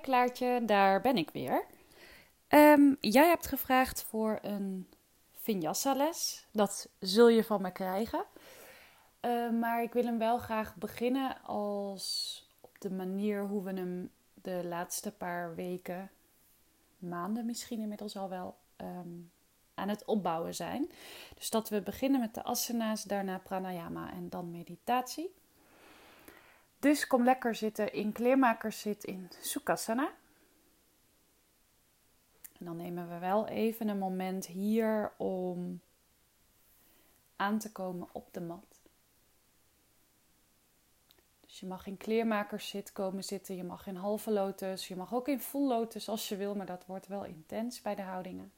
Klaartje, daar ben ik weer. Ehm, jij hebt gevraagd voor een vinyasa-les. Dat zul je van me krijgen. Ehm, maar ik wil hem wel graag beginnen als op de manier hoe we hem de laatste paar weken, maanden misschien inmiddels al wel, ehm, aan het opbouwen zijn. Dus dat we beginnen met de asana's, daarna pranayama en dan meditatie. Dus kom lekker zitten in kleermakerszit in Sukhasana. En dan nemen we wel even een moment hier om aan te komen op de mat. Dus je mag in kleermakerszit komen zitten, je mag in halve lotus, je mag ook in full lotus als je wil, maar dat wordt wel intens bij de houdingen.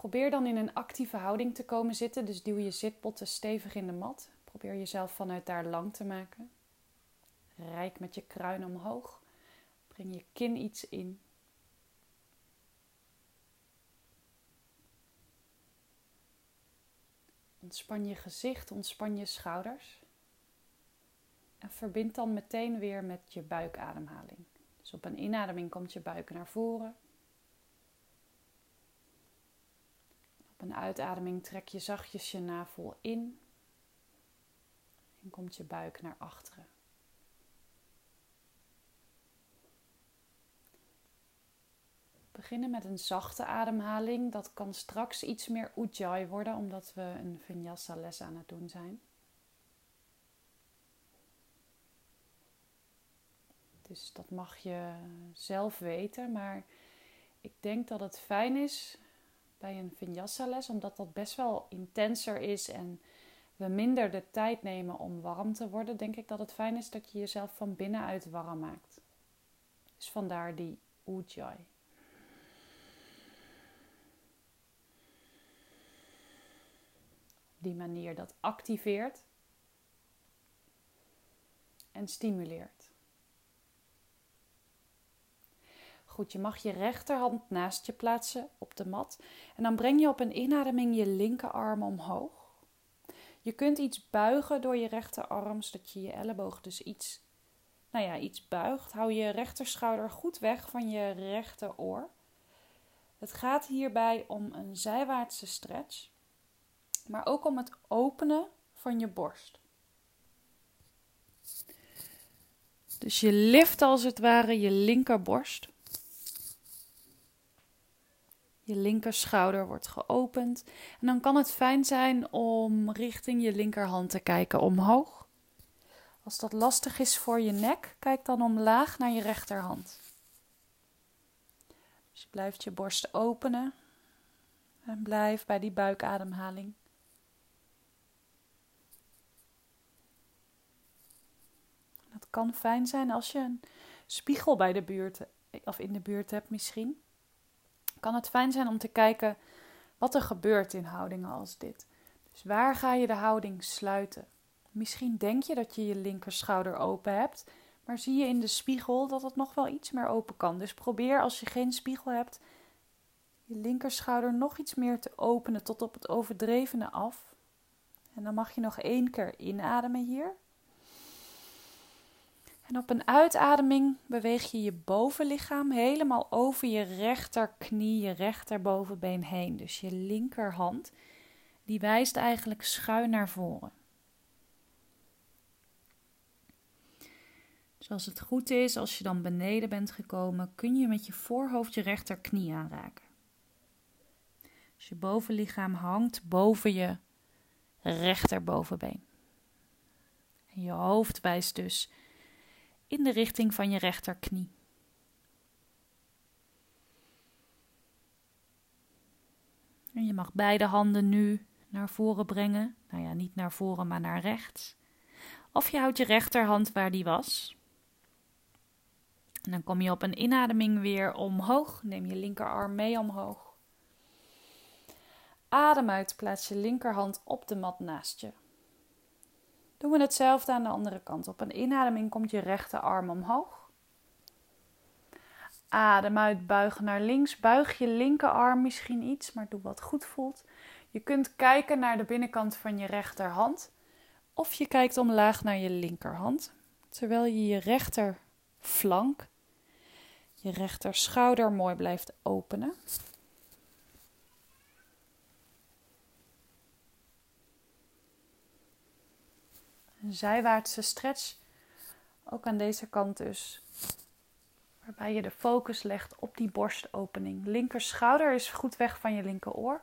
Probeer dan in een actieve houding te komen zitten. Dus duw je zitbotten stevig in de mat. Probeer jezelf vanuit daar lang te maken. Rijk met je kruin omhoog. Breng je kin iets in. Ontspan je gezicht, ontspan je schouders. En verbind dan meteen weer met je buikademhaling. Dus op een inademing komt je buik naar voren. Een uitademing trek je zachtjes je navel in en komt je buik naar achteren. Beginnen met een zachte ademhaling. Dat kan straks iets meer ujjayi worden, omdat we een vinyasa les aan het doen zijn. Dus dat mag je zelf weten, maar ik denk dat het fijn is bij een vinyasa les, omdat dat best wel intenser is en we minder de tijd nemen om warm te worden, denk ik dat het fijn is dat je jezelf van binnenuit warm maakt. Dus vandaar die ujjayi. die manier dat activeert en stimuleert. Goed, je mag je rechterhand naast je plaatsen op de mat. En dan breng je op een inademing je linkerarm omhoog. Je kunt iets buigen door je rechterarm, zodat je je elleboog dus iets, nou ja, iets buigt. Hou je rechterschouder goed weg van je rechteroor. Het gaat hierbij om een zijwaartse stretch, maar ook om het openen van je borst. Dus je lift als het ware je linkerborst. Je linkerschouder wordt geopend. En dan kan het fijn zijn om richting je linkerhand te kijken omhoog. Als dat lastig is voor je nek, kijk dan omlaag naar je rechterhand. Dus je blijft je borst openen en blijf bij die buikademhaling. Het kan fijn zijn als je een spiegel bij de buurt of in de buurt hebt misschien kan het fijn zijn om te kijken wat er gebeurt in houdingen als dit. Dus waar ga je de houding sluiten? Misschien denk je dat je je linkerschouder open hebt, maar zie je in de spiegel dat het nog wel iets meer open kan. Dus probeer als je geen spiegel hebt, je linkerschouder nog iets meer te openen tot op het overdrevene af. En dan mag je nog één keer inademen hier. En op een uitademing beweeg je je bovenlichaam helemaal over je rechterknie, je rechterbovenbeen heen. Dus je linkerhand, die wijst eigenlijk schuin naar voren. Dus als het goed is, als je dan beneden bent gekomen, kun je met je voorhoofd je rechterknie aanraken. Dus je bovenlichaam hangt boven je rechterbovenbeen. En je hoofd wijst dus in de richting van je rechterknie. En je mag beide handen nu naar voren brengen. Nou ja, niet naar voren, maar naar rechts. Of je houdt je rechterhand waar die was. En dan kom je op een inademing weer omhoog. Neem je linkerarm mee omhoog. Adem uit, plaats je linkerhand op de mat naast je. Doen we hetzelfde aan de andere kant. Op een inademing komt je rechterarm omhoog. Adem uit, buigen naar links. Buig je linkerarm misschien iets, maar doe wat goed voelt. Je kunt kijken naar de binnenkant van je rechterhand. Of je kijkt omlaag naar je linkerhand, terwijl je je rechterflank, je rechter schouder mooi blijft openen. Een zijwaartse stretch, ook aan deze kant dus. Waarbij je de focus legt op die borstopening. Linker schouder is goed weg van je linkeroor.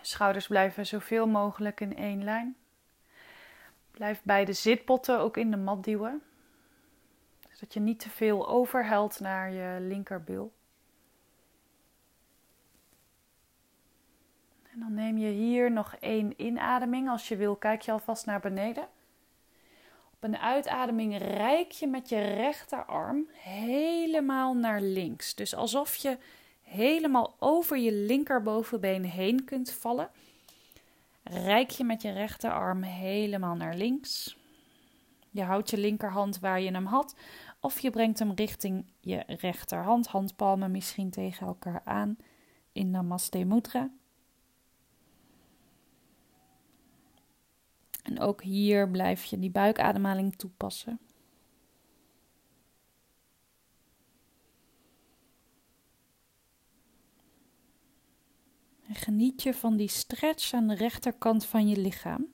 Schouders blijven zoveel mogelijk in één lijn. Blijf bij de zitbotten ook in de mat duwen. Zodat je niet te veel overhelt naar je linkerbul. En dan neem je hier nog één inademing. Als je wil, kijk je alvast naar beneden. Op een uitademing rijk je met je rechterarm helemaal naar links. Dus alsof je helemaal over je linkerbovenbeen heen kunt vallen. Rijk je met je rechterarm helemaal naar links. Je houdt je linkerhand waar je hem had, of je brengt hem richting je rechterhand, handpalmen misschien tegen elkaar aan in Namaste Mudra. En ook hier blijf je die buikademhaling toepassen. En geniet je van die stretch aan de rechterkant van je lichaam.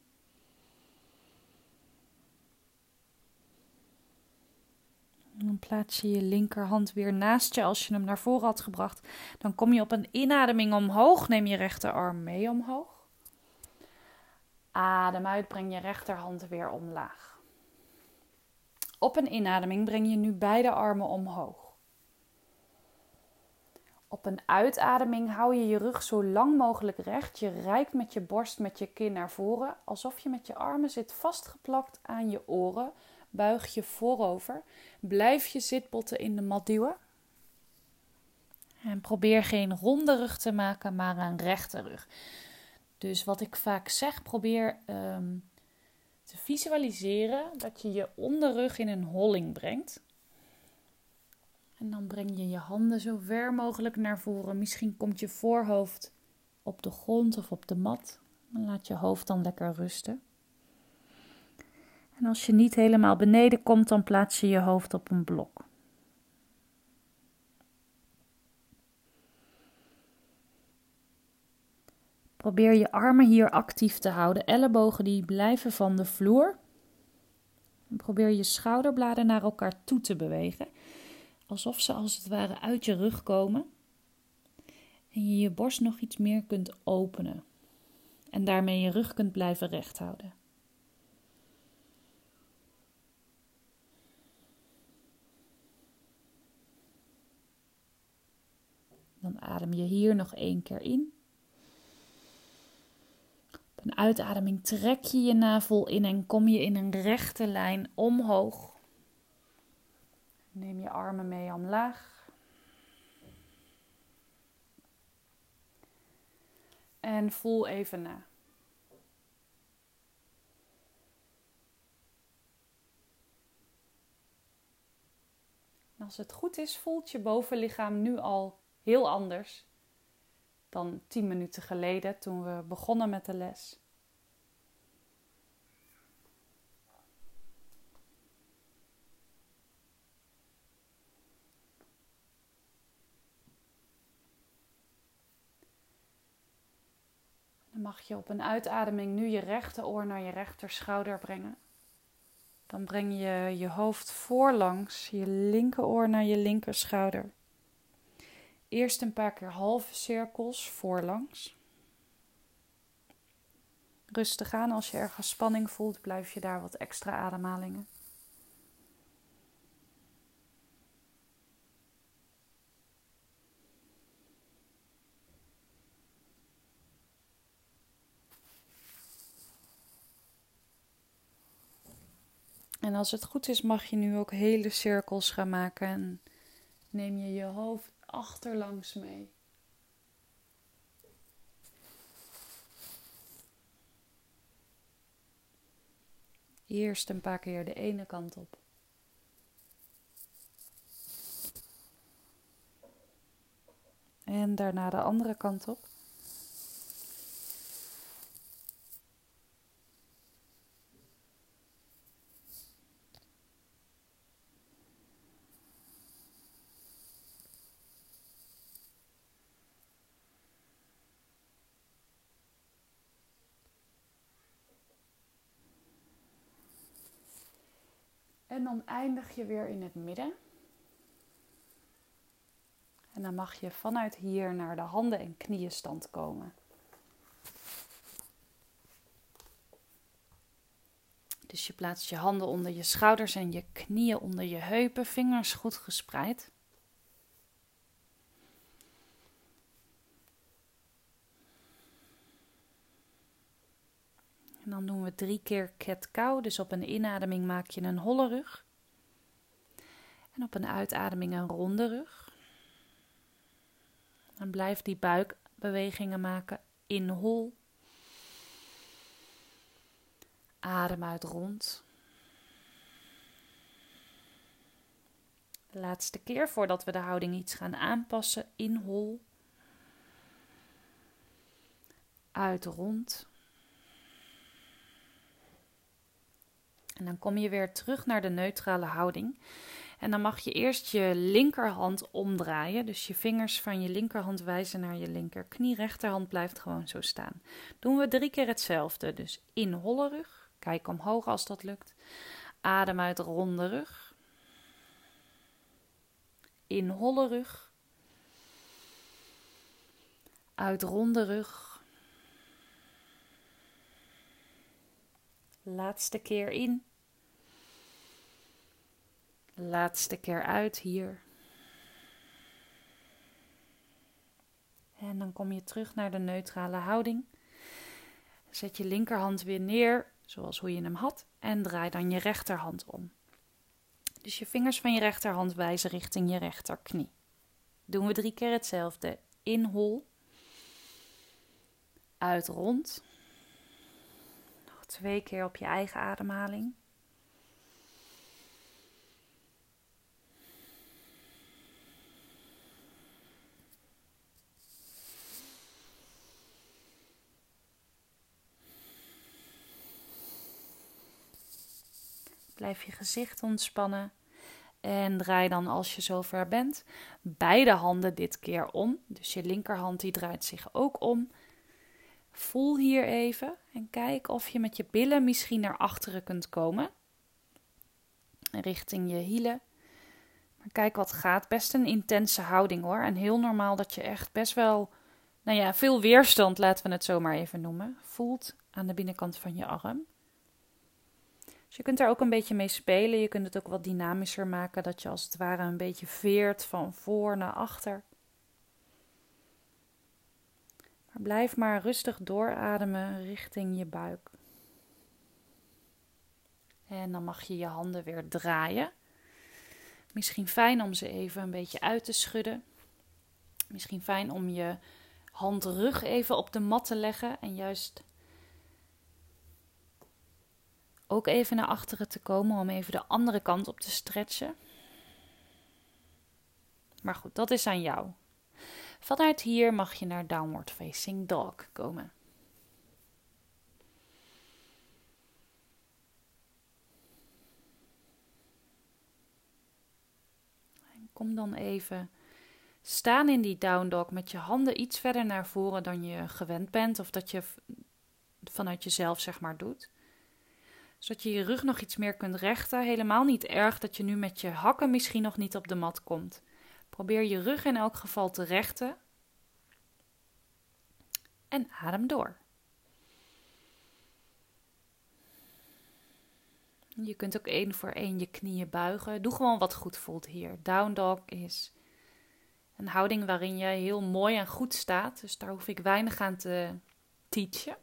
En dan plaats je je linkerhand weer naast je als je hem naar voren had gebracht. Dan kom je op een inademing omhoog. Neem je rechterarm mee omhoog. Adem uit, breng je rechterhand weer omlaag. Op een inademing breng je nu beide armen omhoog. Op een uitademing hou je je rug zo lang mogelijk recht. Je rijkt met je borst met je kin naar voren, alsof je met je armen zit vastgeplakt aan je oren. Buig je voorover. Blijf je zitbotten in de mat duwen. En probeer geen ronde rug te maken, maar een rechte rug. Dus wat ik vaak zeg, probeer ehm, te visualiseren dat je je onderrug in een holling brengt. En dan breng je je handen zo ver mogelijk naar voren. Misschien komt je voorhoofd op de grond of op de mat. Dan laat je hoofd dan lekker rusten. En als je niet helemaal beneden komt, dan plaats je je hoofd op een blok. Probeer je armen hier actief te houden. Ellebogen die blijven van de vloer. Probeer je schouderbladen naar elkaar toe te bewegen alsof ze als het ware uit je rug komen. En je je borst nog iets meer kunt openen. En daarmee je rug kunt blijven recht houden. Dan adem je hier nog één keer in. Een uitademing trek je je navel in en kom je in een rechte lijn omhoog Neem je armen mee omlaag. En voel even na. als het goed is, voelt je bovenlichaam nu al heel anders dan 10 minuten geleden toen we begonnen met de les. mag je op een uitademing nu je rechteroor naar je rechterschouder brengen. Dan breng je je hoofd voorlangs, je linkeroor naar je linkerschouder. Eerst een paar keer halve cirkels voorlangs. Rustig aan, als je ergens spanning voelt, blijf je daar wat extra ademhalingen. En als het goed is, mag je nu ook hele cirkels gaan maken. En neem je je hoofd achterlangs mee. Eerst een paar keer de ene kant op. En daarna de andere kant op. En dan eindig je weer in het midden. En dan mag je vanuit hier naar de handen- en knieën stand komen. Dus je plaatst je handen onder je schouders en je knieën onder je heupen, vingers goed gespreid. En dan doen drie keer cat-cow. Dus op een inademing maak je een holle rug. En op een uitademing een ronde rug. En blijf die buikbewegingen maken. In hol. Adem uit rond. De laatste keer voordat we de houding iets gaan aanpassen. In hol. Uit rond. En dan kom je weer terug naar de neutrale houding. En dan mag je eerst je linkerhand omdraaien. Dus je vingers van je linkerhand wijzen naar je linkerknie. Rechterhand blijft gewoon zo staan. Doen we drie keer hetzelfde. Dus in holle rug. Kijk omhoog als dat lukt. Adem uit ronde rug. In holle rug. Uit ronde rug. Laatste keer in. Laatste keer uit hier. En dan kom je terug naar de neutrale houding. Zet je linkerhand weer neer, zoals hoe je hem had, en draai dan je rechterhand om. Dus je vingers van je rechterhand wijzen richting je rechterknie. Doen we drie keer hetzelfde. In hol. Uit rond. Nog twee keer op je eigen ademhaling. Blijf je gezicht ontspannen. En draai dan als je zover bent beide handen dit keer om. Dus je linkerhand die draait zich ook om. Voel hier even en kijk of je met je billen misschien naar achteren kunt komen. Richting je hielen. Maar kijk wat gaat. Best een intense houding hoor. En heel normaal dat je echt best wel, nou ja, veel weerstand, laten we het zo maar even noemen, voelt aan de binnenkant van je arm. Dus je kunt daar ook een beetje mee spelen. Je kunt het ook wat dynamischer maken, dat je als het ware een beetje veert van voor naar achter. Maar blijf maar rustig doorademen richting je buik. En dan mag je je handen weer draaien. Misschien fijn om ze even een beetje uit te schudden. Misschien fijn om je handrug even op de mat te leggen en juist ook even naar achteren te komen om even de andere kant op te stretchen. Maar goed, dat is aan jou. Vanuit hier mag je naar Downward Facing Dog komen. En kom dan even staan in die down dog met je handen iets verder naar voren dan je gewend bent of dat je vanuit jezelf zeg maar doet zodat je je rug nog iets meer kunt rechten. Helemaal niet erg dat je nu met je hakken misschien nog niet op de mat komt. Probeer je rug in elk geval te rechten. En adem door. Je kunt ook één voor één je knieën buigen. Doe gewoon wat goed voelt hier. Down dog is een houding waarin je heel mooi en goed staat. Dus daar hoef ik weinig aan te teachen.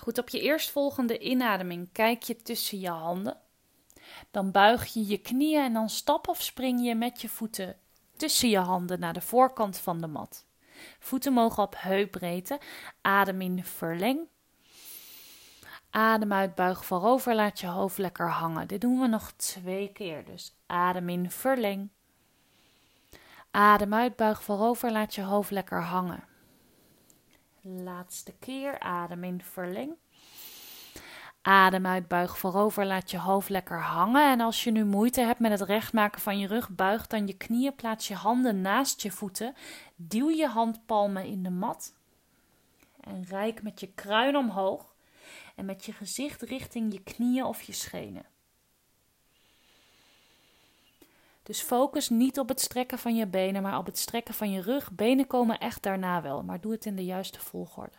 Goed, op je eerstvolgende inademing kijk je tussen je handen. Dan buig je je knieën en dan stap of spring je met je voeten tussen je handen naar de voorkant van de mat. Voeten mogen op heupbreedte. Adem in, verleng. Adem uit, buig voorover, laat je hoofd lekker hangen. Dit doen we nog twee keer. Dus adem in, verleng. Adem uit, buig voorover, laat je hoofd lekker hangen. Laatste keer. Adem in, verleng. Adem uit, buig voorover, laat je hoofd lekker hangen. En als je nu moeite hebt met het rechtmaken van je rug, buig dan je knieën, plaats je handen naast je voeten. Duw je handpalmen in de mat. En rijk met je kruin omhoog. En met je gezicht richting je knieën of je schenen. Dus focus niet op het strekken van je benen, maar op het strekken van je rug. Benen komen echt daarna wel, maar doe het in de juiste volgorde.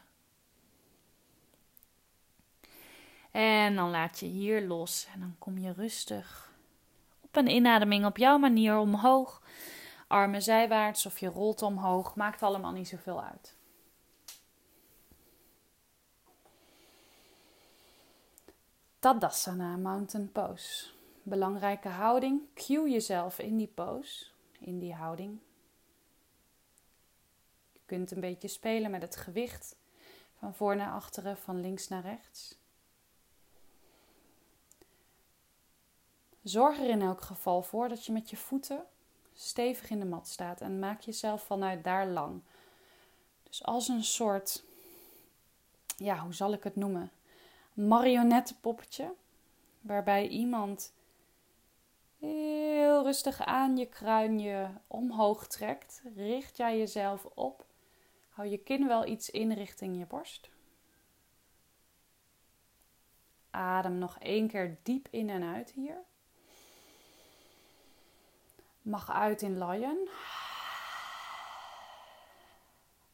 En dan laat je hier los en dan kom je rustig op een inademing op jouw manier omhoog. Armen zijwaarts of je rolt omhoog, maakt allemaal niet zoveel uit. Tadasana Mountain Pose. Belangrijke houding. Cue jezelf in die pose, in die houding. Je kunt een beetje spelen met het gewicht van voor naar achteren, van links naar rechts. Zorg er in elk geval voor dat je met je voeten stevig in de mat staat en maak jezelf vanuit daar lang. Dus als een soort, ja, hoe zal ik het noemen? Marionettenpoppetje, waarbij iemand heel rustig aan je kruinje omhoog trekt. Richt jij jezelf op. Hou je kin wel iets in richting je borst. Adem nog één keer diep in en uit hier. Mag uit in lion.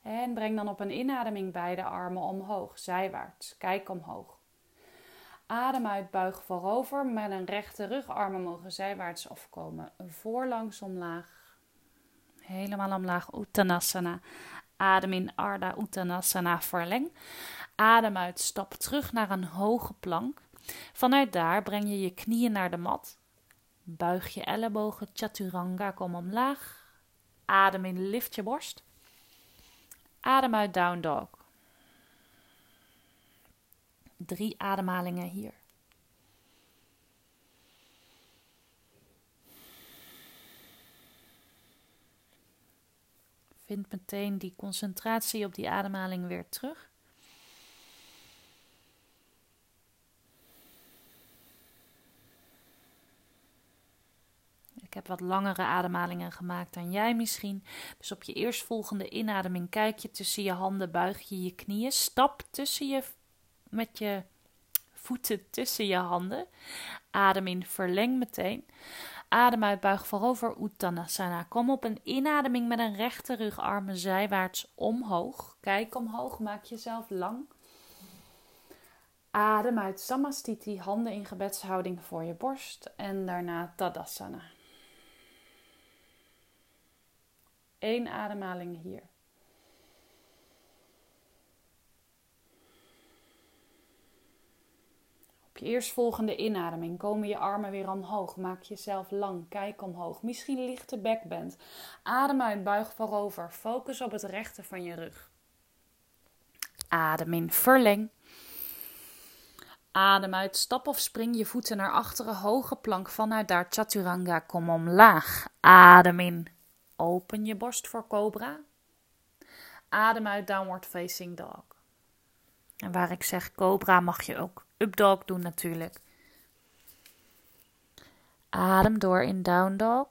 En breng dan op een inademing beide armen omhoog, zijwaarts. Kijk omhoog. Adem uit, buig voorover. Met een rechte rug, armen mogen zijwaarts afkomen. Voorlangs omlaag. Helemaal omlaag, Uttanasana. Adem in, Ardha Uttanasana, verleng. Adem uit, stap terug naar een hoge plank. Vanuit daar breng je je knieën naar de mat. Buig je ellebogen, chaturanga, kom omlaag. Adem in, lift je borst. Adem uit, down dog. Drie ademhalingen hier. Vind meteen die concentratie op die ademhaling weer terug. Ik heb wat langere ademhalingen gemaakt dan jij misschien. Dus op je eerstvolgende inademing kijk je tussen je handen, buig je je knieën, stap tussen je met je voeten tussen je handen. Adem in, verleng meteen. Adem uit, buig voorover, Uttanasana. Kom op een inademing met een rechte rug, armen zijwaarts omhoog. Kijk omhoog, maak jezelf lang. Adem uit, Samastiti, handen in gebedshouding voor je borst. En daarna Tadasana. Eén ademhaling hier. Op je eerstvolgende inademing komen je armen weer omhoog. Maak jezelf lang. Kijk omhoog. Misschien lichte bekband. Adem uit, buig voorover. Focus op het rechte van je rug. Adem in, verleng. Adem uit, stap of spring je voeten naar achteren, hoge plank vanuit daar, chaturanga, kom omlaag. Adem in, open je borst voor cobra. Adem uit, downward facing dog. En waar ik zeg cobra mag je ook up dog doen natuurlijk. Adem door in down dog.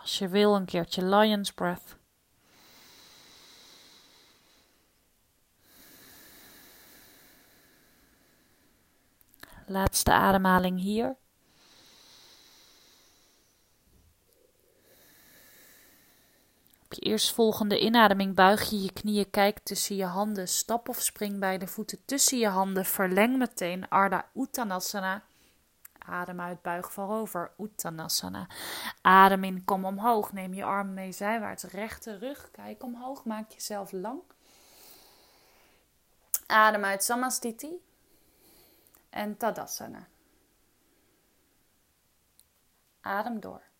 Als je wil een keertje lion's breath. Laatste ademhaling hier. Op je eerstvolgende inademing buig je je knieën, kijk tussen je handen, stap of spring bij de voeten tussen je handen, verleng meteen Ardha Uttanasana. Adem uit, buig voorover, Uttanasana. Adem in, kom omhoog, neem je arm mee zijwaarts, rechte rug, kijk omhoog, maak jezelf lang. Adem uit, Samastiti en Tadasana. Adem door.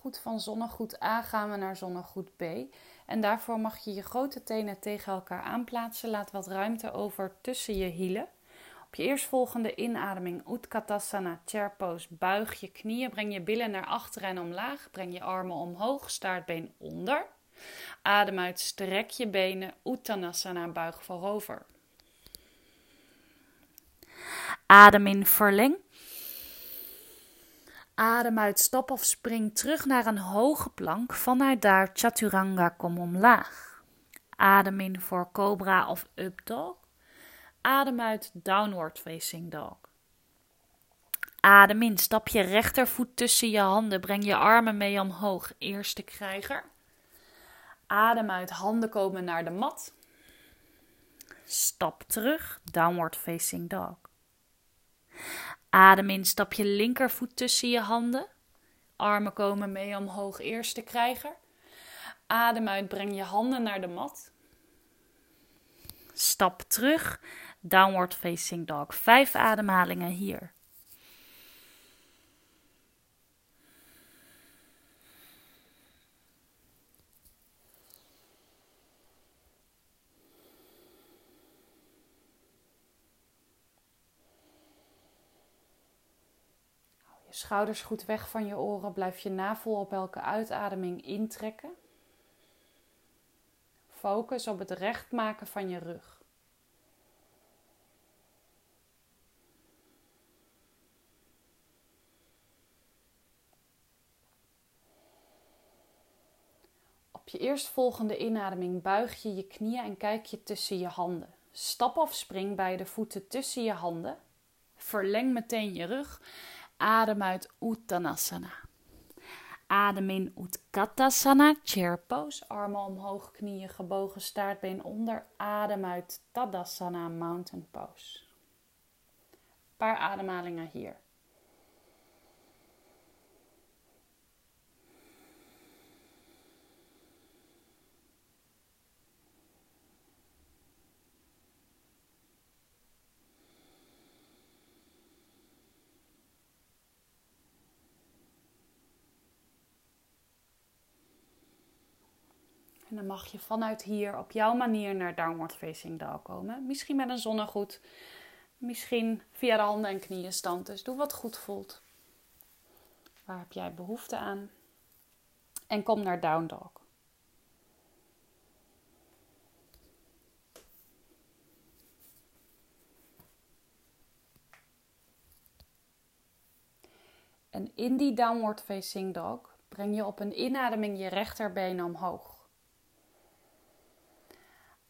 Goed van zonnegoed A gaan we naar zonnegoed B. En daarvoor mag je je grote tenen tegen elkaar aanplaatsen. Laat wat ruimte over tussen je hielen. Op je eerstvolgende inademing Utkatasana Chair Pose buig je knieën, breng je billen naar achteren en omlaag, breng je armen omhoog, staartbeen onder. Adem uit, strek je benen, Uttanasana buig voorover. Adem in, verleng. Adem uit, stap of spring terug naar een hoge plank. Vanuit daar chaturanga, kom omlaag. Adem in voor cobra of up dog. Adem uit, downward facing dog. Adem in, stap je rechtervoet tussen je handen, breng je armen mee omhoog. Eerste krijger. Adem uit, handen komen naar de mat. Stap terug, downward facing dog. Adem in, stap je linkervoet tussen je handen. Armen komen mee omhoog, eerste krijger. Adem uit, breng je handen naar de mat. Stap terug, downward facing dog. Vijf ademhalingen hier. Schouders goed weg van je oren. Blijf je navel op elke uitademing intrekken. Focus op het recht maken van je rug. Op je eerstvolgende inademing buig je je knieën en kijk je tussen je handen. Stap of spring bij de voeten tussen je handen. Verleng meteen je rug Adem uit Uttanasana. Adem in Utkatasana, chair pose. Armen omhoog, knieën gebogen, staartbeen onder. Adem uit Tadasana, mountain pose. Een paar ademhalingen hier. En dan mag je vanuit hier op jouw manier naar Downward Facing Dog komen. Misschien met een zonnegoed. Misschien via de handen en knieën stand. Dus doe wat goed voelt. Waar heb jij behoefte aan? En kom naar Down Dog. En in die downward facing dog breng je op een inademing je rechterbeen omhoog.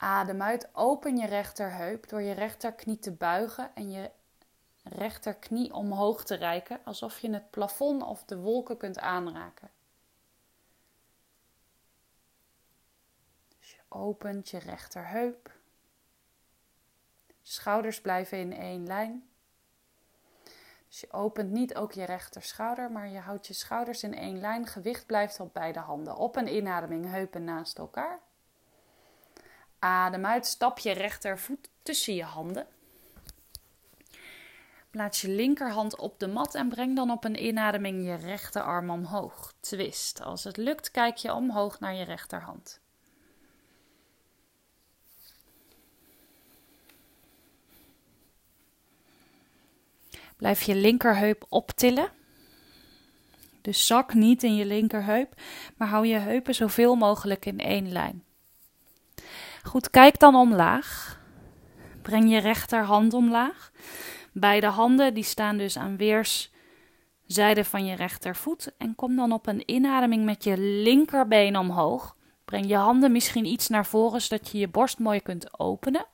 Adem uit, open je rechterheup door je rechterknie te buigen en je rechterknie omhoog te reiken, alsof je het plafond of de wolken kunt aanraken. Dus je opent je rechterheup. Schouders blijven in één lijn. Dus je opent niet ook je rechterschouder, maar je houdt je schouders in één lijn. Gewicht blijft op beide handen. Op een inademing heupen naast elkaar. Adem uit, stap je rechtervoet tussen je handen. Plaats je linkerhand op de mat en breng dan op een inademing je rechterarm omhoog. Twist. Als het lukt, kijk je omhoog naar je rechterhand. Blijf je linkerheup optillen. Dus zak niet in je linkerheup, maar hou je heupen zoveel mogelijk in één lijn. Goed, kijk dan omlaag. Breng je rechterhand omlaag. Beide handen die staan dus aan weerszijden van je rechtervoet. En kom dan op een inademing met je linkerbeen omhoog. Breng je handen misschien iets naar voren zodat je je borst mooi kunt openen.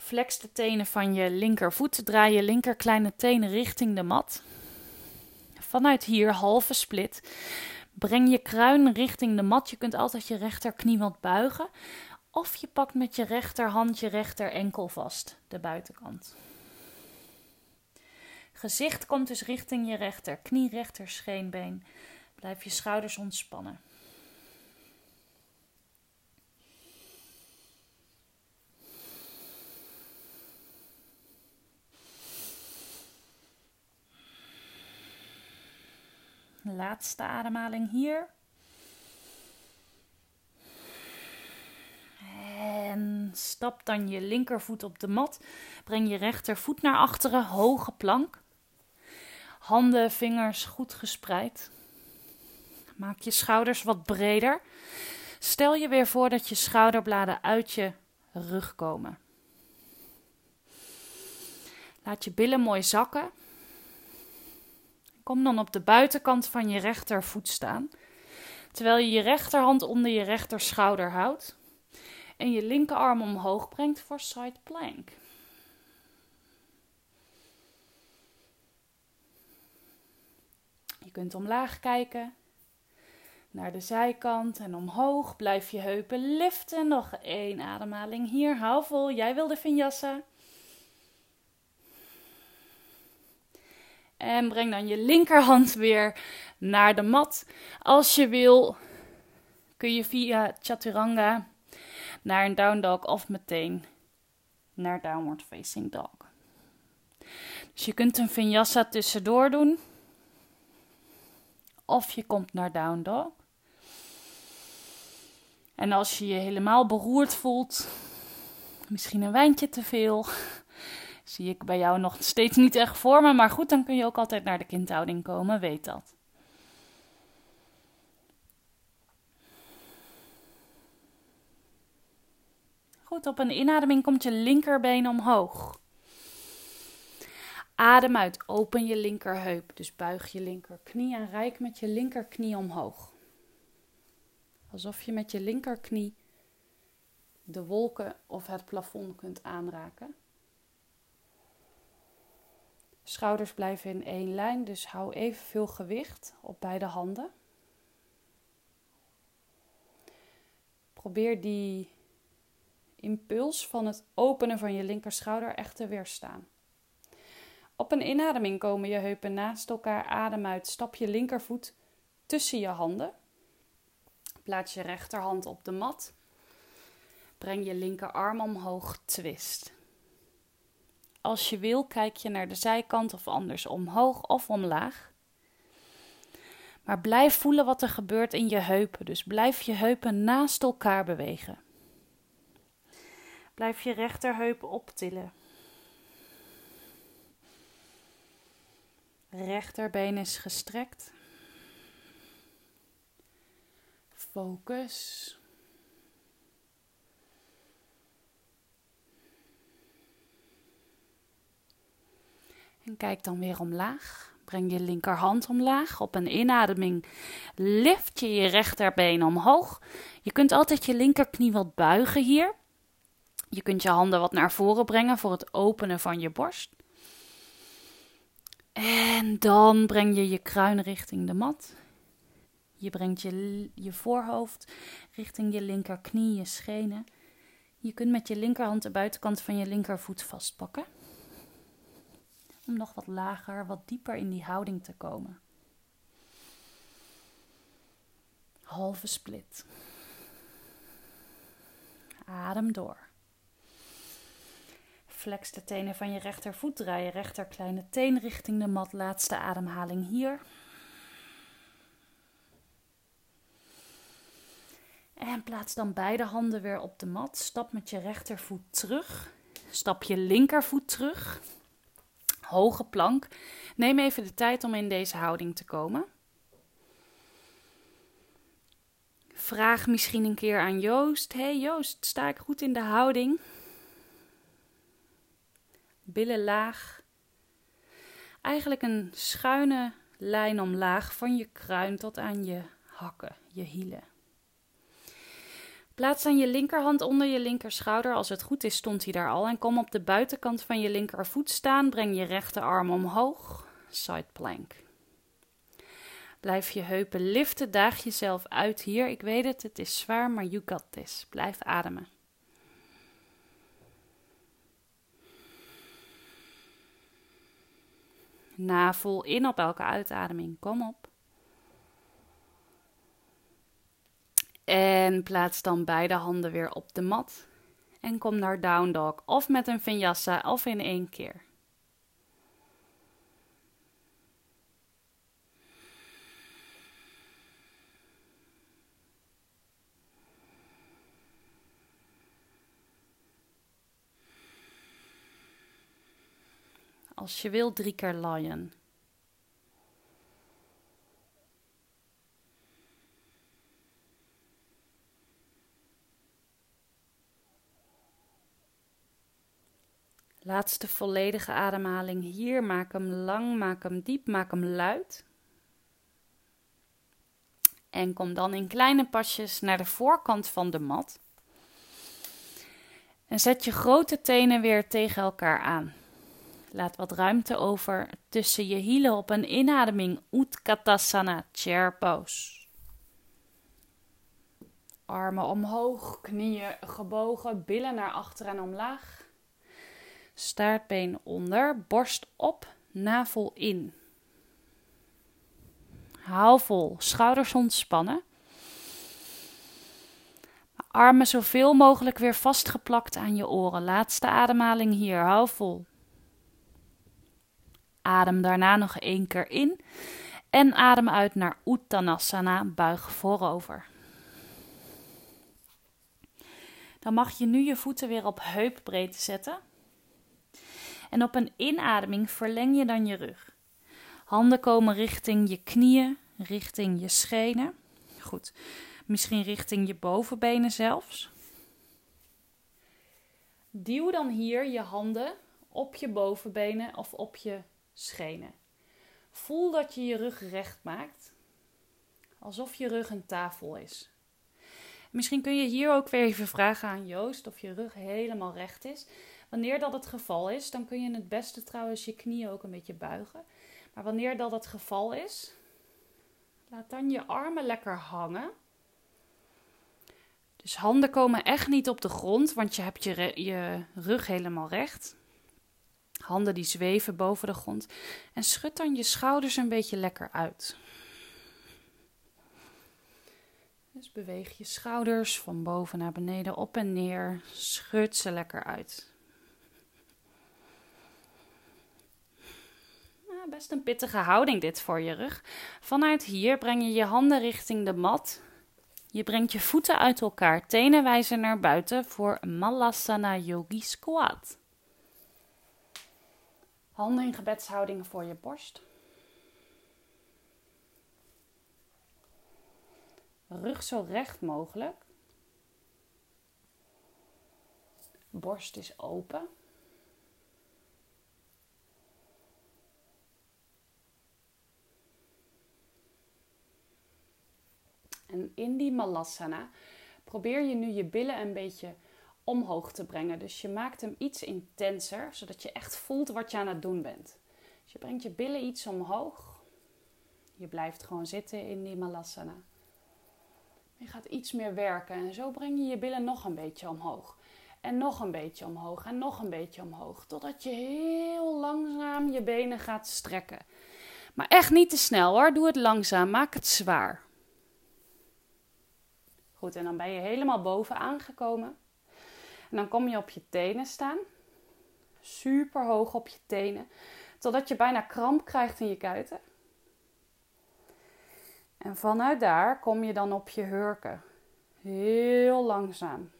Flex de tenen van je linkervoet. Draai je linker kleine tenen richting de mat. Vanuit hier halve split. Breng je kruin richting de mat. Je kunt altijd je rechterknie wat buigen. Of je pakt met je rechterhand je rechter enkel vast, de buitenkant. Gezicht komt dus richting je rechterknie, rechter scheenbeen. Blijf je schouders ontspannen. Laatste ademhaling hier. En stap dan je linkervoet op de mat. Breng je rechtervoet naar achteren, hoge plank. Handen, vingers goed gespreid. Maak je schouders wat breder. Stel je weer voor dat je schouderbladen uit je rug komen. Laat je billen mooi zakken. Kom dan op de buitenkant van je rechtervoet staan, terwijl je je rechterhand onder je rechterschouder houdt en je linkerarm omhoog brengt voor side plank. Je kunt omlaag kijken, naar de zijkant en omhoog. Blijf je heupen liften. Nog één ademhaling hier. Hou vol. Jij wil de vinyasa. En breng dan je linkerhand weer naar de mat. Als je wil, kun je via chaturanga naar een down dog of meteen naar downward facing dog. Dus je kunt een vinyasa tussendoor doen. Of je komt naar down dog. En als je je helemaal beroerd voelt, misschien een wijntje te veel, zie ik bij jou nog steeds niet echt voor me. Maar goed, dan kun je ook altijd naar de kindhouding komen, weet dat. Goed, op een inademing komt je linkerbeen omhoog. Adem uit, open je linkerheup. Dus buig je linkerknie en rijk met je linkerknie omhoog. Alsof je met je linkerknie de wolken of het plafond kunt aanraken. Schouders blijven in één lijn, dus hou evenveel gewicht op beide handen. Probeer die impuls van het openen van je linkerschouder echt te weerstaan. Op een inademing komen je heupen naast elkaar, adem uit, stap je linkervoet tussen je handen. Plaats je rechterhand op de mat. Breng je linkerarm omhoog, twist. Als je wil, kijk je naar de zijkant of anders omhoog of omlaag. Maar blijf voelen wat er gebeurt in je heupen. Dus blijf je heupen naast elkaar bewegen. Blijf je rechterheup optillen. Rechterbeen is gestrekt. Focus. En kijk dan weer omlaag. Breng je linkerhand omlaag. Op een inademing lift je je rechterbeen omhoog. Je kunt altijd je linkerknie wat buigen hier. Je kunt je handen wat naar voren brengen voor het openen van je borst. En dan breng je je kruin richting de mat. Je brengt je, je voorhoofd richting je linkerknie, je schenen. Je kunt met je linkerhand de buitenkant van je linkervoet vastpakken. Om nog wat lager, wat dieper in die houding te komen. Halve split. Adem door. Flex de tenen van je rechtervoet. Draai je rechter kleine teen richting de mat. Laatste ademhaling hier. En plaats dan beide handen weer op de mat. Stap met je rechtervoet terug. Stap je linkervoet terug. Hoge plank. Neem even de tijd om in deze houding te komen. Vraag misschien een keer aan Joost: Hey Joost, sta ik goed in de houding? Billen laag. Eigenlijk een schuine lijn omlaag van je kruin tot aan je hakken, je hielen. Plaats dan je linkerhand onder je linkerschouder. Als het goed is, stond hij daar al. En kom op de buitenkant van je linkervoet staan. Breng je rechterarm omhoog. Side plank. Blijf je heupen liften. Daag jezelf uit hier. Ik weet het, het is zwaar, maar you got this. Blijf ademen. Na vol in op elke uitademing. Kom op. En plaats dan beide handen weer op de mat. En kom naar down dog of met een vinyasa of in één keer. Als je wil, drie keer lion. Laatste volledige ademhaling hier. Maak hem lang, maak hem diep, maak hem luid. En kom dan in kleine pasjes naar de voorkant van de mat. En zet je grote tenen weer tegen elkaar aan. Laat wat ruimte over tussen je hielen op een inademing Utkatasana Chair Pose. Armen omhoog, knieën gebogen, billen naar achter en omlaag. Staartbeen onder, borst op, navel in. Haal vol, schouders ontspannen. Armen zoveel mogelijk weer vastgeplakt aan je oren. Laatste ademhaling hier, hou vol. Adem daarna nog één keer in en adem uit naar Uttanasana, buig voorover. Dan mag je nu je voeten weer op heupbreedte zetten. En op een inademing verleng je dan je rug. Handen komen richting je knieën, richting je schenen. Goed, misschien richting je bovenbenen zelfs. Duw dan hier je handen op je bovenbenen of op je schenen. Voel dat je je rug recht maakt, alsof je rug een tafel is. Misschien kun je hier ook weer even vragen aan Joost of je rug helemaal recht is. Wanneer dat het geval is, dan kun je het beste trouwens je knieën ook een beetje buigen. Maar wanneer dat het geval is, laat dan je armen lekker hangen. Dus handen komen echt niet op de grond, want je hebt je, je rug helemaal recht. Handen die zweven boven de grond. En schud dan je schouders een beetje lekker uit. Dus beweeg je schouders van boven naar beneden, op en neer. Schud ze lekker uit. Best een pittige houding dit voor je rug. Vanuit hier breng je je handen richting de mat. Je brengt je voeten uit elkaar, tenen wijzen naar buiten voor Malasana Yogi Squat. Handen in gebedshouding voor je borst. Rug zo recht mogelijk. Borst is open. En in die malasana probeer je nu je billen een beetje omhoog te brengen. Dus je maakt hem iets intenser, zodat je echt voelt wat je aan het doen bent. Dus je brengt je billen iets omhoog. Je blijft gewoon zitten in die malasana. Je gaat iets meer werken en zo breng je je billen nog een beetje omhoog. En nog een beetje omhoog en nog een beetje omhoog. Totdat je heel langzaam je benen gaat strekken. Maar echt niet te snel hoor. Doe het langzaam. Maak het zwaar. Goed, en dan ben je helemaal boven aangekomen. En dan kom je op je tenen staan. Super hoog op je tenen. Totdat je bijna kramp krijgt in je kuiten. En vanuit daar kom je dan op je hurken. Heel langzaam.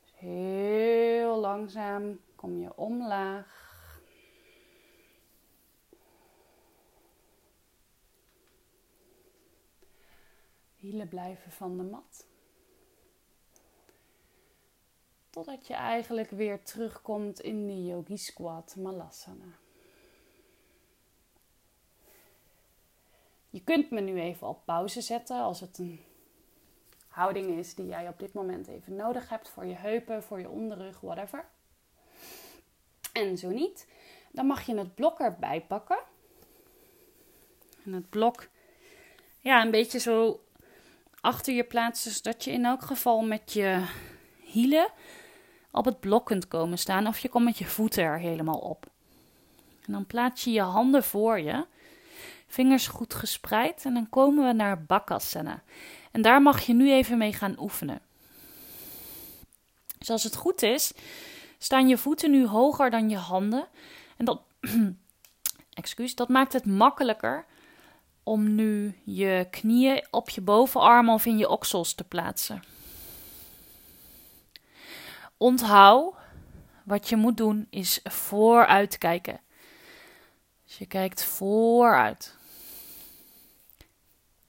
Dus heel langzaam kom je omlaag. Hielen blijven van de mat. Totdat je eigenlijk weer terugkomt in de Yogi Squat Malasana. Je kunt me nu even op pauze zetten als het een houding is die jij op dit moment even nodig hebt voor je heupen, voor je onderrug, whatever. En zo niet, dan mag je het blok erbij pakken. En het blok, ja, een beetje zo achter je plaatsen, zodat je in elk geval met je hielen op het blok kunt komen staan. Of je komt met je voeten er helemaal op. En dan plaats je je handen voor je. Vingers goed gespreid. En dan komen we naar Bakasana. En daar mag je nu even mee gaan oefenen. Dus als het goed is, staan je voeten nu hoger dan je handen. En dat, excuus, dat maakt het makkelijker om nu je knieën op je bovenarm of in je oksels te plaatsen. Onthoud, wat je moet doen is vooruit kijken. Dus je kijkt vooruit.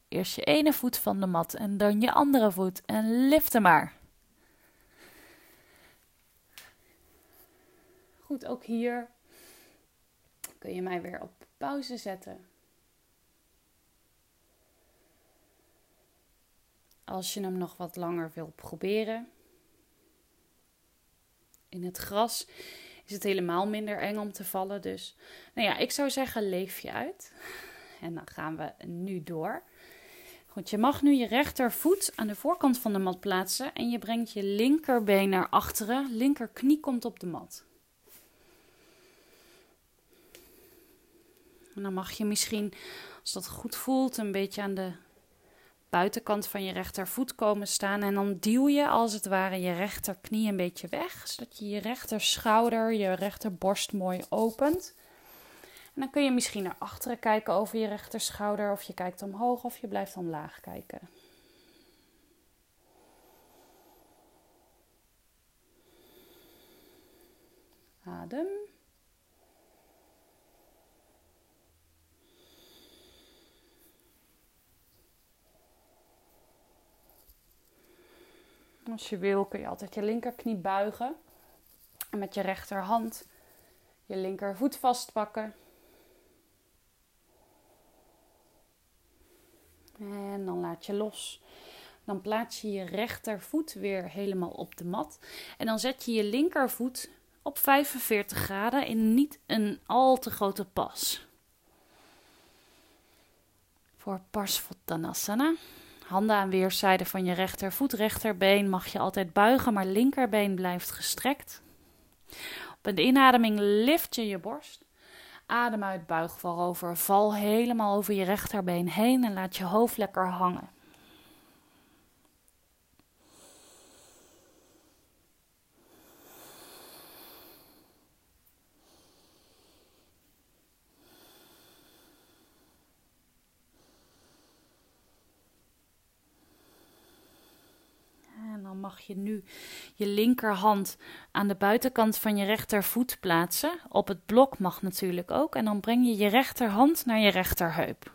Eerst je ene voet van de mat en dan je andere voet en lift hem maar. Goed, ook hier kun je mij weer op pauze zetten. Als je hem nog wat langer wil proberen. In het gras is het helemaal minder eng om te vallen. Dus nou ja, ik zou zeggen, leef je uit. En dan gaan we nu door. Goed, je mag nu je rechtervoet aan de voorkant van de mat plaatsen en je brengt je linkerbeen naar achteren. Linkerknie komt op de mat. En dan mag je misschien, als dat goed voelt, een beetje aan de buitenkant van je rechtervoet komen staan. En dan duw je als het ware je rechterknie een beetje weg, zodat je je rechterschouder, je rechterborst mooi opent. En dan kun je misschien naar achteren kijken over je rechterschouder, of je kijkt omhoog of je blijft omlaag kijken. Adem. Als je wil kun je altijd je linkerknie buigen. En met je rechterhand je linkervoet vastpakken. En dan laat je los. Dan plaats je je rechtervoet weer helemaal op de mat. En dan zet je je linkervoet op 45 graden in niet een al te grote pas. Voor Parsvottanasana. Handen aan weerszijden van je rechtervoet. Rechterbeen mag je altijd buigen, maar linkerbeen blijft gestrekt. Op een inademing lift je je borst. Adem uit, buig voorover. Val helemaal over je rechterbeen heen en laat je hoofd lekker hangen. Mag je nu je linkerhand aan de buitenkant van je rechtervoet plaatsen. Op het blok mag natuurlijk ook. En dan breng je je rechterhand naar je rechterheup.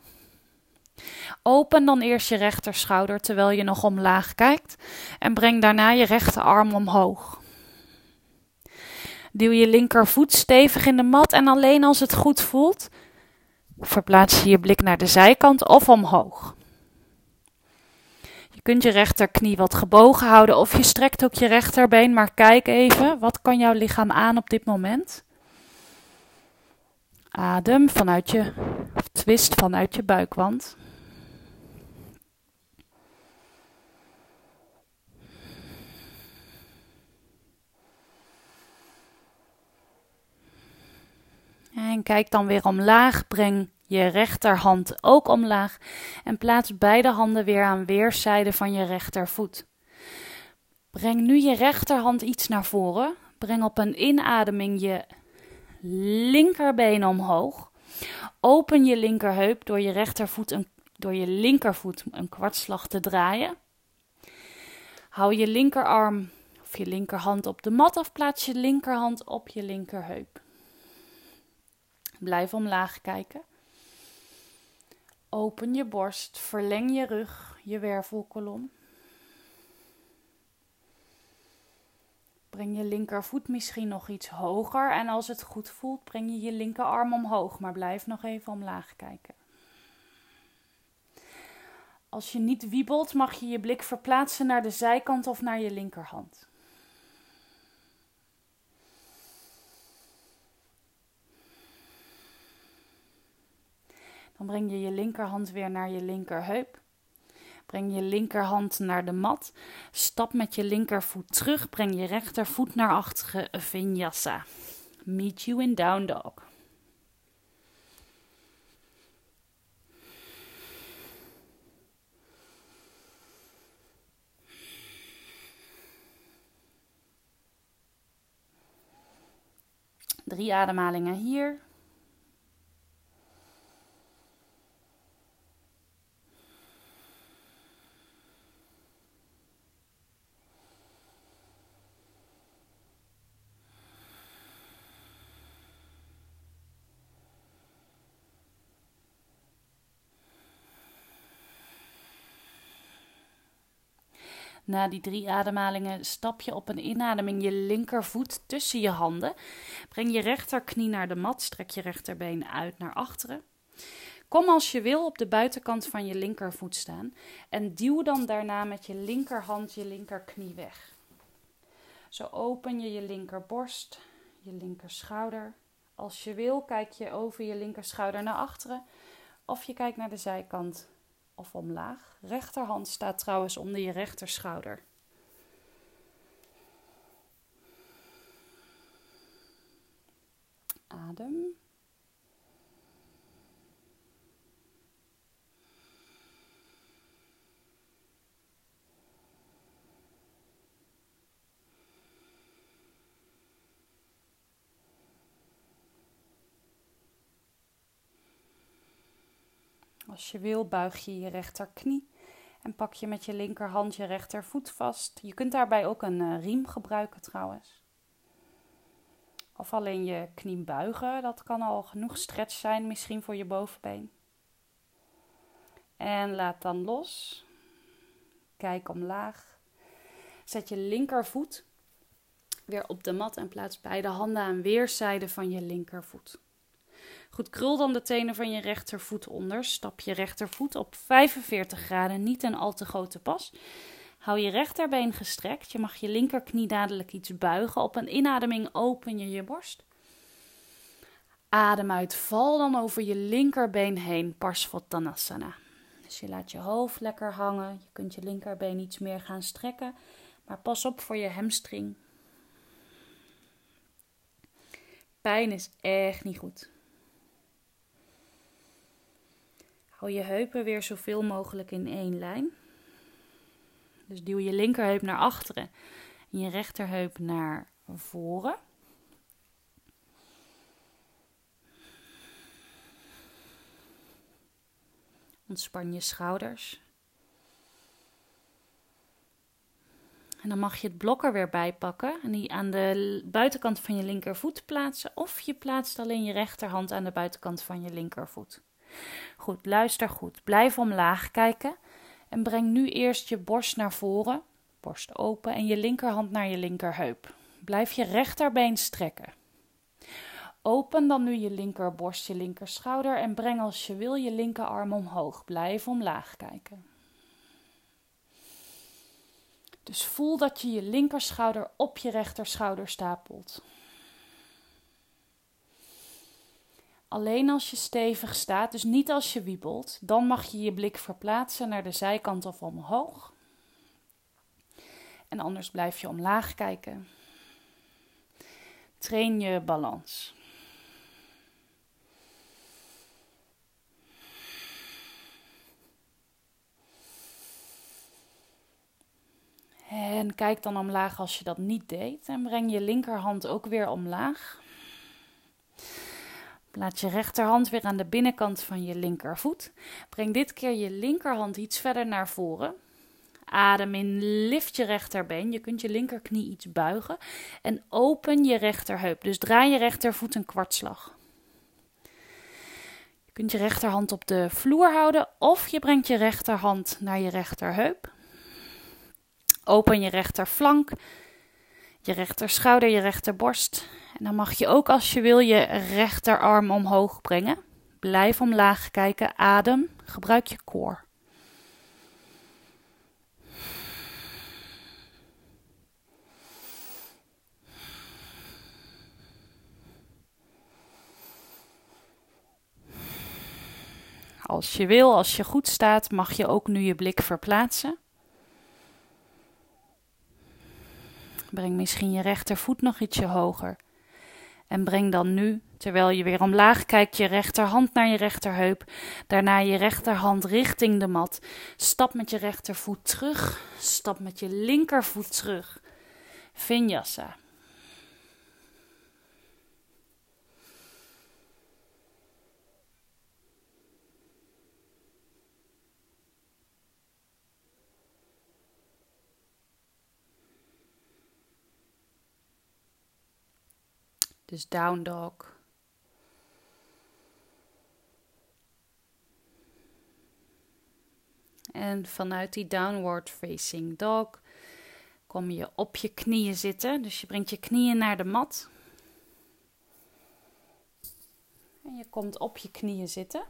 Open dan eerst je rechterschouder terwijl je nog omlaag kijkt. En breng daarna je rechterarm omhoog. Duw je linkervoet stevig in de mat en alleen als het goed voelt, verplaats je je blik naar de zijkant of omhoog kunt je rechterknie wat gebogen houden of je strekt ook je rechterbeen, maar kijk even, wat kan jouw lichaam aan op dit moment? Adem vanuit je, twist vanuit je buikwand. En kijk dan weer omlaag, breng je rechterhand ook omlaag en plaats beide handen weer aan weerszijden van je rechtervoet. Breng nu je rechterhand iets naar voren. Breng op een inademing je linkerbeen omhoog. Open je linkerheup door je rechtervoet een, door je linkervoet een kwartslag te draaien. Hou je linkerarm of je linkerhand op de mat of plaats je linkerhand op je linkerheup. Blijf omlaag kijken. Open je borst, verleng je rug, je wervelkolom. Breng je linkervoet misschien nog iets hoger en als het goed voelt, breng je je linkerarm omhoog, maar blijf nog even omlaag kijken. Als je niet wiebelt, mag je je blik verplaatsen naar de zijkant of naar je linkerhand. Dan breng je je linkerhand weer naar je linkerheup. Breng je linkerhand naar de mat. Stap met je linkervoet terug. Breng je rechtervoet naar achteren. Vinyasa. Meet you in down dog. Drie ademhalingen hier. Na die drie ademhalingen stap je op een inademing je linkervoet tussen je handen. Breng je rechterknie naar de mat, strek je rechterbeen uit naar achteren. Kom als je wil op de buitenkant van je linkervoet staan en duw dan daarna met je linkerhand je linkerknie weg. Zo open je je linkerborst, je linkerschouder. Als je wil, kijk je over je linkerschouder naar achteren of je kijkt naar de zijkant of omlaag. Rechterhand staat trouwens onder je rechterschouder. Adem. Als je wil, buig je je rechterknie en pak je met je linkerhand je rechtervoet vast. Je kunt daarbij ook een uh, riem gebruiken trouwens. Of alleen je knie buigen, dat kan al genoeg stretch zijn, misschien voor je bovenbeen. En laat dan los. Kijk omlaag. Zet je linkervoet weer op de mat en plaats beide handen aan weerszijden van je linkervoet. Goed, krul dan de tenen van je rechtervoet onder. Stap je rechtervoet op 45 graden, niet een al te grote pas. Hou je rechterbeen gestrekt. Je mag je linkerknie dadelijk iets buigen. Op een inademing open je je borst. Adem uit, val dan over je linkerbeen heen, Parsvottanasana. Dus je laat je hoofd lekker hangen. Je kunt je linkerbeen iets meer gaan strekken. Maar pas op voor je hamstring. Pijn is echt niet goed. Je heupen weer zoveel mogelijk in één lijn. Dus duw je linkerheup naar achteren en je rechterheup naar voren. Ontspan je schouders. En dan mag je het blok er weer bij pakken en die aan de buitenkant van je linkervoet plaatsen. Of je plaatst alleen je rechterhand aan de buitenkant van je linkervoet. Goed, luister goed. Blijf omlaag kijken en breng nu eerst je borst naar voren, borst open en je linkerhand naar je linkerheup. Blijf je rechterbeen strekken. Open dan nu je linkerborst, je linkerschouder en breng als je wil je linkerarm omhoog. Blijf omlaag kijken. Dus voel dat je je linkerschouder op je rechterschouder stapelt. Alleen als je stevig staat, dus niet als je wiebelt, dan mag je je blik verplaatsen naar de zijkant of omhoog. En anders blijf je omlaag kijken. Train je balans. En kijk dan omlaag als je dat niet deed. En breng je linkerhand ook weer omlaag. Laat je rechterhand weer aan de binnenkant van je linkervoet. Breng dit keer je linkerhand iets verder naar voren. Adem in, lift je rechterbeen. Je kunt je linkerknie iets buigen. En open je rechterheup. Dus draai je rechtervoet een kwartslag. Je kunt je rechterhand op de vloer houden of je brengt je rechterhand naar je rechterheup. Open je rechterflank, je rechterschouder, je rechterborst. En dan mag je ook als je wil je rechterarm omhoog brengen. Blijf omlaag kijken, adem, gebruik je core. Als je wil, als je goed staat, mag je ook nu je blik verplaatsen. Breng misschien je rechtervoet nog ietsje hoger. En breng dan nu, terwijl je weer omlaag kijkt, je rechterhand naar je rechterheup. Daarna je rechterhand richting de mat. Stap met je rechtervoet terug. Stap met je linkervoet terug. Vinyasa. Dus down dog. En vanuit die downward facing dog kom je op je knieën zitten. Dus je brengt je knieën naar de mat. En je komt op je knieën zitten.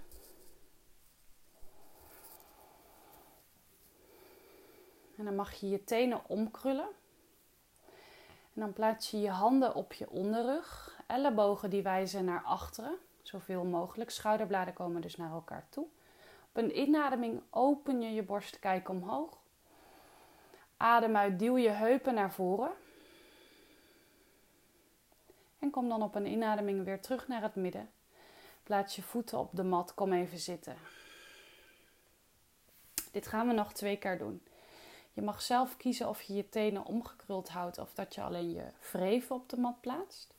En dan mag je je tenen omkrullen. En dan plaats je je handen op je onderrug. Ellebogen die wijzen naar achteren. Zoveel mogelijk. Schouderbladen komen dus naar elkaar toe. Op een inademing open je je borst, kijk omhoog. Adem uit, duw je heupen naar voren. En kom dan op een inademing weer terug naar het midden. Plaats je voeten op de mat, kom even zitten. Dit gaan we nog twee keer doen. Je mag zelf kiezen of je je tenen omgekruld houdt of dat je alleen je vreven op de mat plaatst.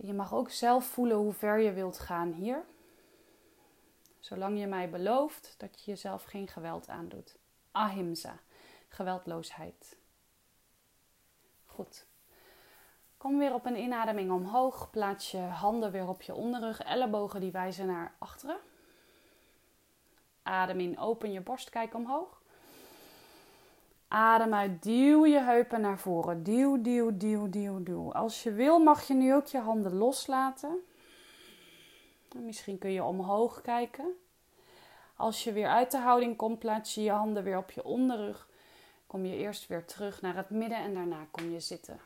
Je mag ook zelf voelen hoe ver je wilt gaan hier. Zolang je mij belooft dat je jezelf geen geweld aandoet. Ahimsa, geweldloosheid. Goed. Kom weer op een inademing omhoog. Plaats je handen weer op je onderrug. Ellebogen die wijzen naar achteren. Adem in, open je borst, kijk omhoog. Adem uit, duw je heupen naar voren. Duw, duw, duw, duw, duw. Als je wil mag je nu ook je handen loslaten. Misschien kun je omhoog kijken. Als je weer uit de houding komt, plaats je je handen weer op je onderrug. Kom je eerst weer terug naar het midden en daarna kom je zitten.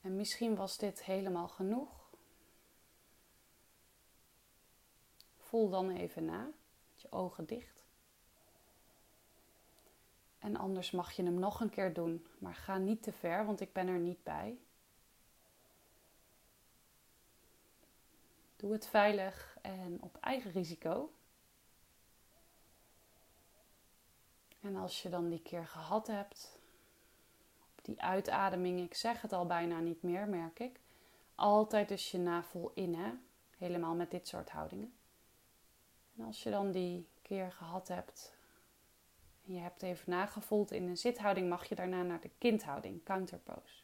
En misschien was dit helemaal genoeg. Voel dan even na, met je ogen dicht. En anders mag je hem nog een keer doen, maar ga niet te ver, want ik ben er niet bij. Doe het veilig en op eigen risico. En als je dan die keer gehad hebt, die uitademing, ik zeg het al bijna niet meer, merk ik. Altijd dus je navel in, hè? Helemaal met dit soort houdingen. En als je dan die keer gehad hebt je hebt even nagevoeld in een zithouding, mag je daarna naar de kindhouding, counterpose.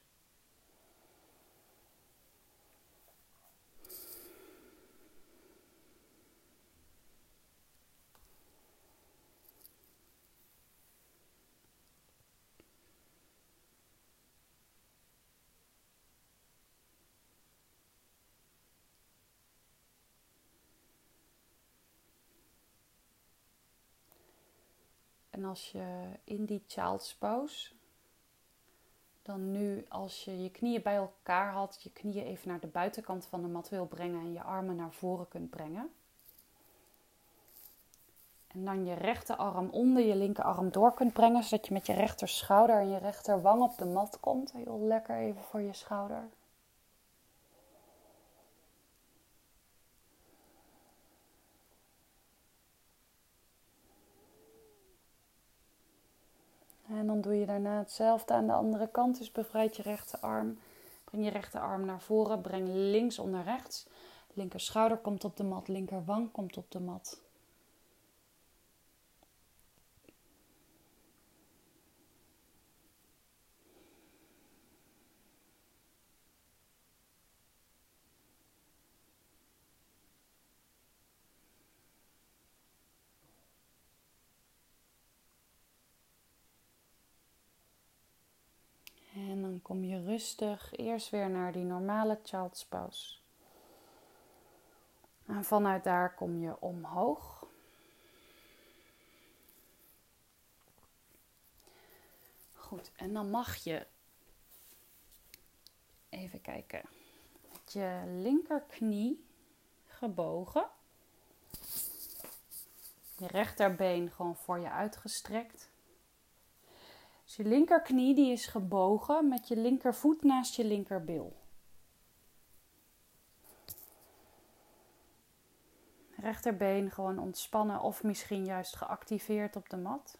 En als je in die child's pose, dan nu als je je knieën bij elkaar had, je knieën even naar de buitenkant van de mat wil brengen en je armen naar voren kunt brengen. En dan je rechterarm onder je linkerarm door kunt brengen, zodat je met je rechter schouder en je rechterwang op de mat komt. Heel lekker even voor je schouder. En dan doe je daarna hetzelfde aan de andere kant. Dus bevrijd je rechterarm. Breng je rechterarm naar voren. Breng links onder rechts. Linker schouder komt op de mat. Linker wang komt op de mat. kom je rustig eerst weer naar die normale child's pose. En vanuit daar kom je omhoog. Goed, en dan mag je even kijken. Met je linkerknie gebogen. Je rechterbeen gewoon voor je uitgestrekt. Dus je linkerknie die is gebogen met je linkervoet naast je linkerbil. Rechterbeen gewoon ontspannen of misschien juist geactiveerd op de mat.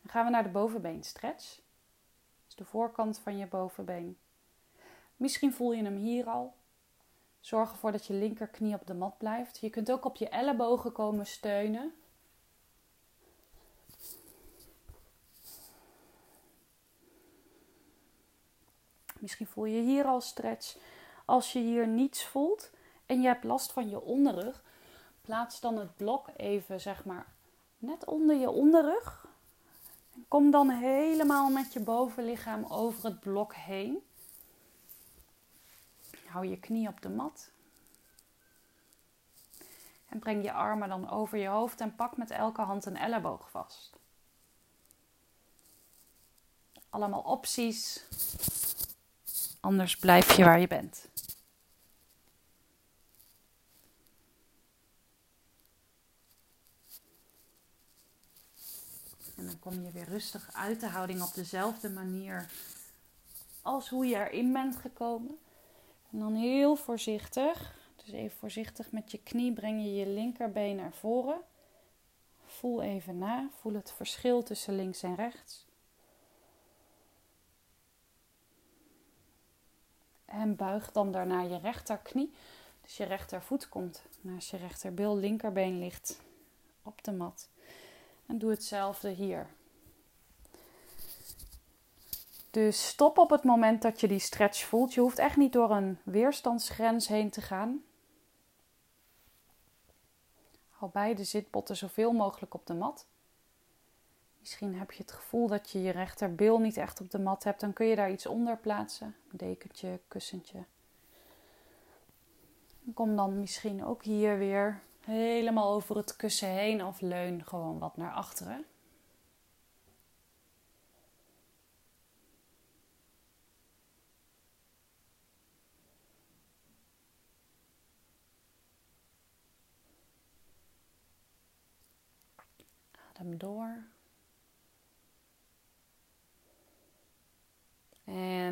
Dan gaan we naar de bovenbeenstretch. Dus de voorkant van je bovenbeen. Misschien voel je hem hier al. Zorg ervoor dat je linkerknie op de mat blijft. Je kunt ook op je ellebogen komen steunen. Misschien voel je hier al stretch. Als je hier niets voelt, en je hebt last van je onderrug, plaats dan het blok even zeg maar net onder je onderrug. Kom dan helemaal met je bovenlichaam over het blok heen. Hou je knie op de mat. En breng je armen dan over je hoofd en pak met elke hand een elleboog vast. Allemaal opties. Anders blijf je waar je bent. En dan kom je weer rustig uit de houding op dezelfde manier als hoe je erin bent gekomen. En dan heel voorzichtig, dus even voorzichtig met je knie breng je je linkerbeen naar voren. Voel even na, voel het verschil tussen links en rechts. En buig dan daarna je rechterknie. Dus je rechtervoet komt naast je rechterbil, linkerbeen ligt op de mat. En doe hetzelfde hier. Dus stop op het moment dat je die stretch voelt. Je hoeft echt niet door een weerstandsgrens heen te gaan. Hou beide zitbotten zoveel mogelijk op de mat. Misschien heb je het gevoel dat je je rechterbil niet echt op de mat hebt. Dan kun je daar iets onder plaatsen. Dekentje, kussentje. Kom dan misschien ook hier weer helemaal over het kussen heen of leun gewoon wat naar achteren. Adem door.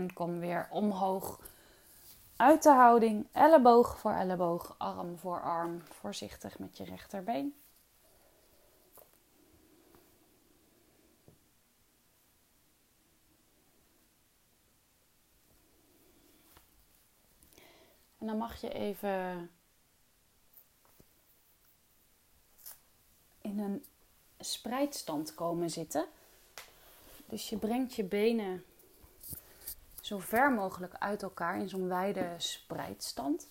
En kom weer omhoog uit de houding. Elleboog voor elleboog, arm voor arm. Voorzichtig met je rechterbeen. En dan mag je even in een spreidstand komen zitten. Dus je brengt je benen zo ver mogelijk uit elkaar in zo'n wijde spreidstand.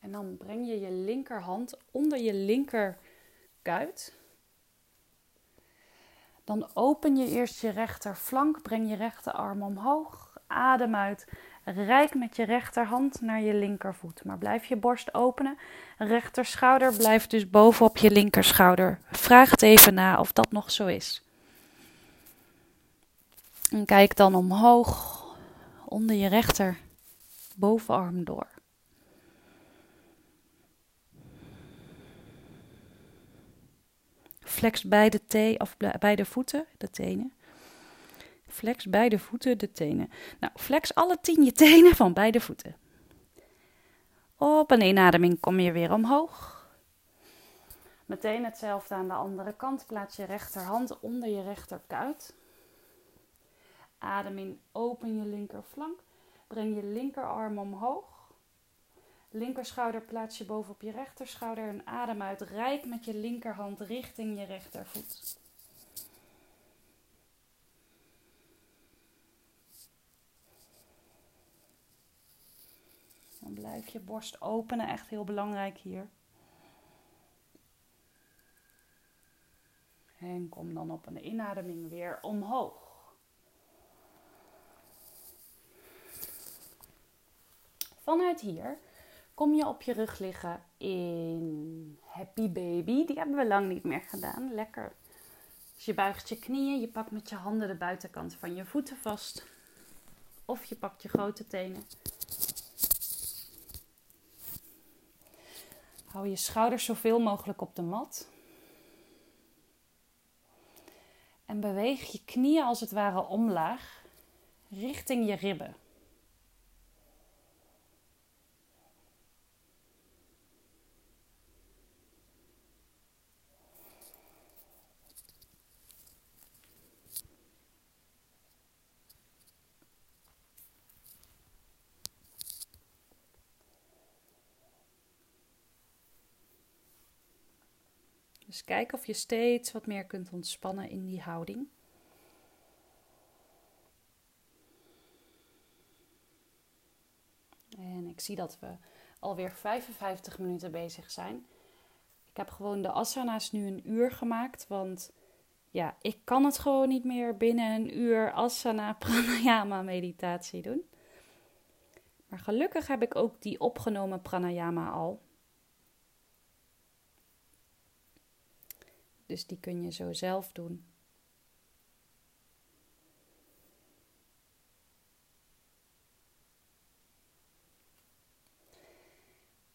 En dan breng je je linkerhand onder je linkerkuit. Dan open je eerst je rechterflank, breng je rechterarm omhoog, adem uit. Rijk met je rechterhand naar je linkervoet. Maar blijf je borst openen. Rechterschouder blijft dus bovenop je linkerschouder. Vraag het even na of dat nog zo is. En kijk dan omhoog onder je rechter bovenarm door. Flex beide, tee, of beide voeten, de tenen. Flex beide voeten, de tenen. Nou, flex alle tien je tenen van beide voeten. Op een inademing kom je weer omhoog. Meteen hetzelfde aan de andere kant. Plaats je rechterhand onder je rechterkuit. Adem in, open je linkerflank. Breng je linkerarm omhoog. Linkerschouder plaats je bovenop je rechterschouder en adem uit. Rijk met je linkerhand richting je rechtervoet. Dan blijf je borst openen, echt heel belangrijk hier. En kom dan op een inademing weer omhoog. Vanuit hier kom je op je rug liggen in Happy Baby. Die hebben we lang niet meer gedaan. Lekker. Dus je buigt je knieën, je pakt met je handen de buitenkant van je voeten vast. Of je pakt je grote tenen. Hou je schouders zoveel mogelijk op de mat. En beweeg je knieën als het ware omlaag richting je ribben. Dus kijk of je steeds wat meer kunt ontspannen in die houding. En ik zie dat we alweer 55 minuten bezig zijn. Ik heb gewoon de asana's nu een uur gemaakt, want ja, ik kan het gewoon niet meer binnen een uur asana pranayama meditatie doen. Maar gelukkig heb ik ook die opgenomen pranayama al. Dus die kun je zo zelf doen.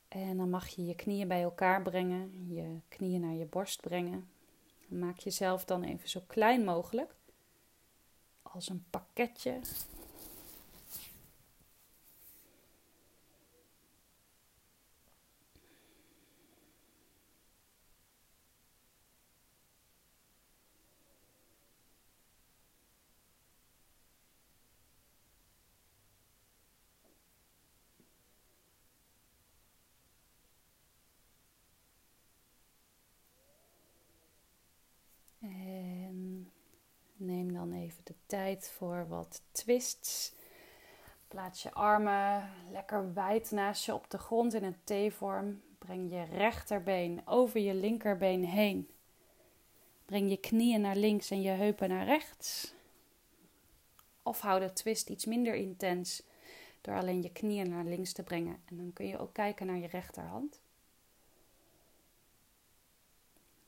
En dan mag je je knieën bij elkaar brengen, je knieën naar je borst brengen. maak jezelf dan even zo klein mogelijk, als een pakketje even de tijd voor wat twists. Plaats je armen lekker wijd naast je op de grond in een T-vorm. Breng je rechterbeen over je linkerbeen heen. Breng je knieën naar links en je heupen naar rechts. Of hou de twist iets minder intens door alleen je knieën naar links te brengen. En dan kun je ook kijken naar je rechterhand.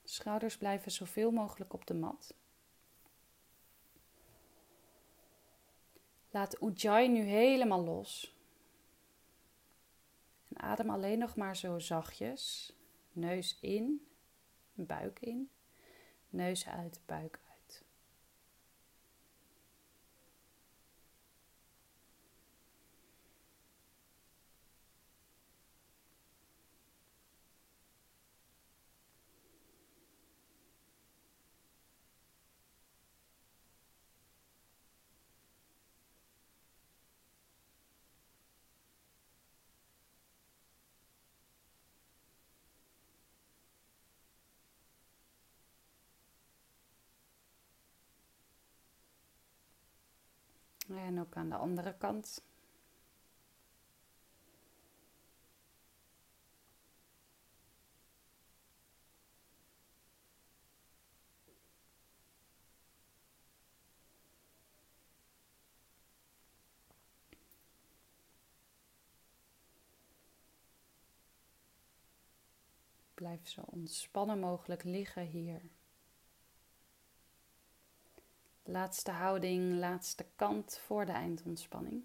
Schouders blijven zoveel mogelijk op de mat. Laat Ujjayi nu helemaal los. En adem alleen nog maar zo zachtjes. Neus in, buik in, neus uit, buik En ook aan de andere kant. Blijf zo ontspannen mogelijk liggen hier. Laatste houding, laatste kant voor de eindontspanning.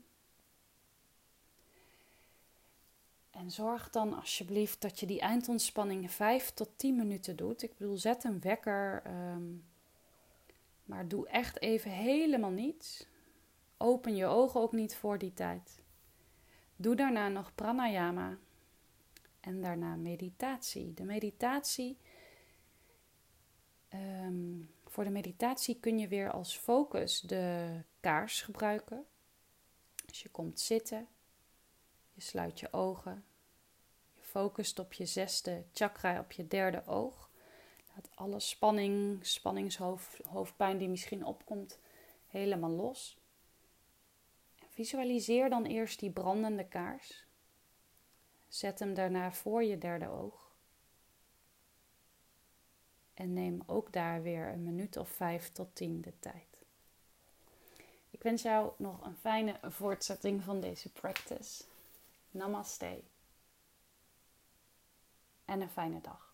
En zorg dan alsjeblieft dat je die eindontspanning 5 tot 10 minuten doet. Ik bedoel, zet een wekker, ehm, maar doe echt even helemaal niets. Open je ogen ook niet voor die tijd. Doe daarna nog pranayama en daarna meditatie. De meditatie ehm, voor de meditatie kun je weer als focus de kaars gebruiken. Dus je komt zitten, je sluit je ogen, je focust op je zesde chakra, op je derde oog. Laat alle spanning, spanningshoofdpijn die misschien opkomt, helemaal los. Visualiseer dan eerst die brandende kaars. Zet hem daarna voor je derde oog. En neem ook daar weer een minuut of vijf tot tien de tijd. Ik wens jou nog een fijne voortzetting van deze practice. Namaste. En een fijne dag.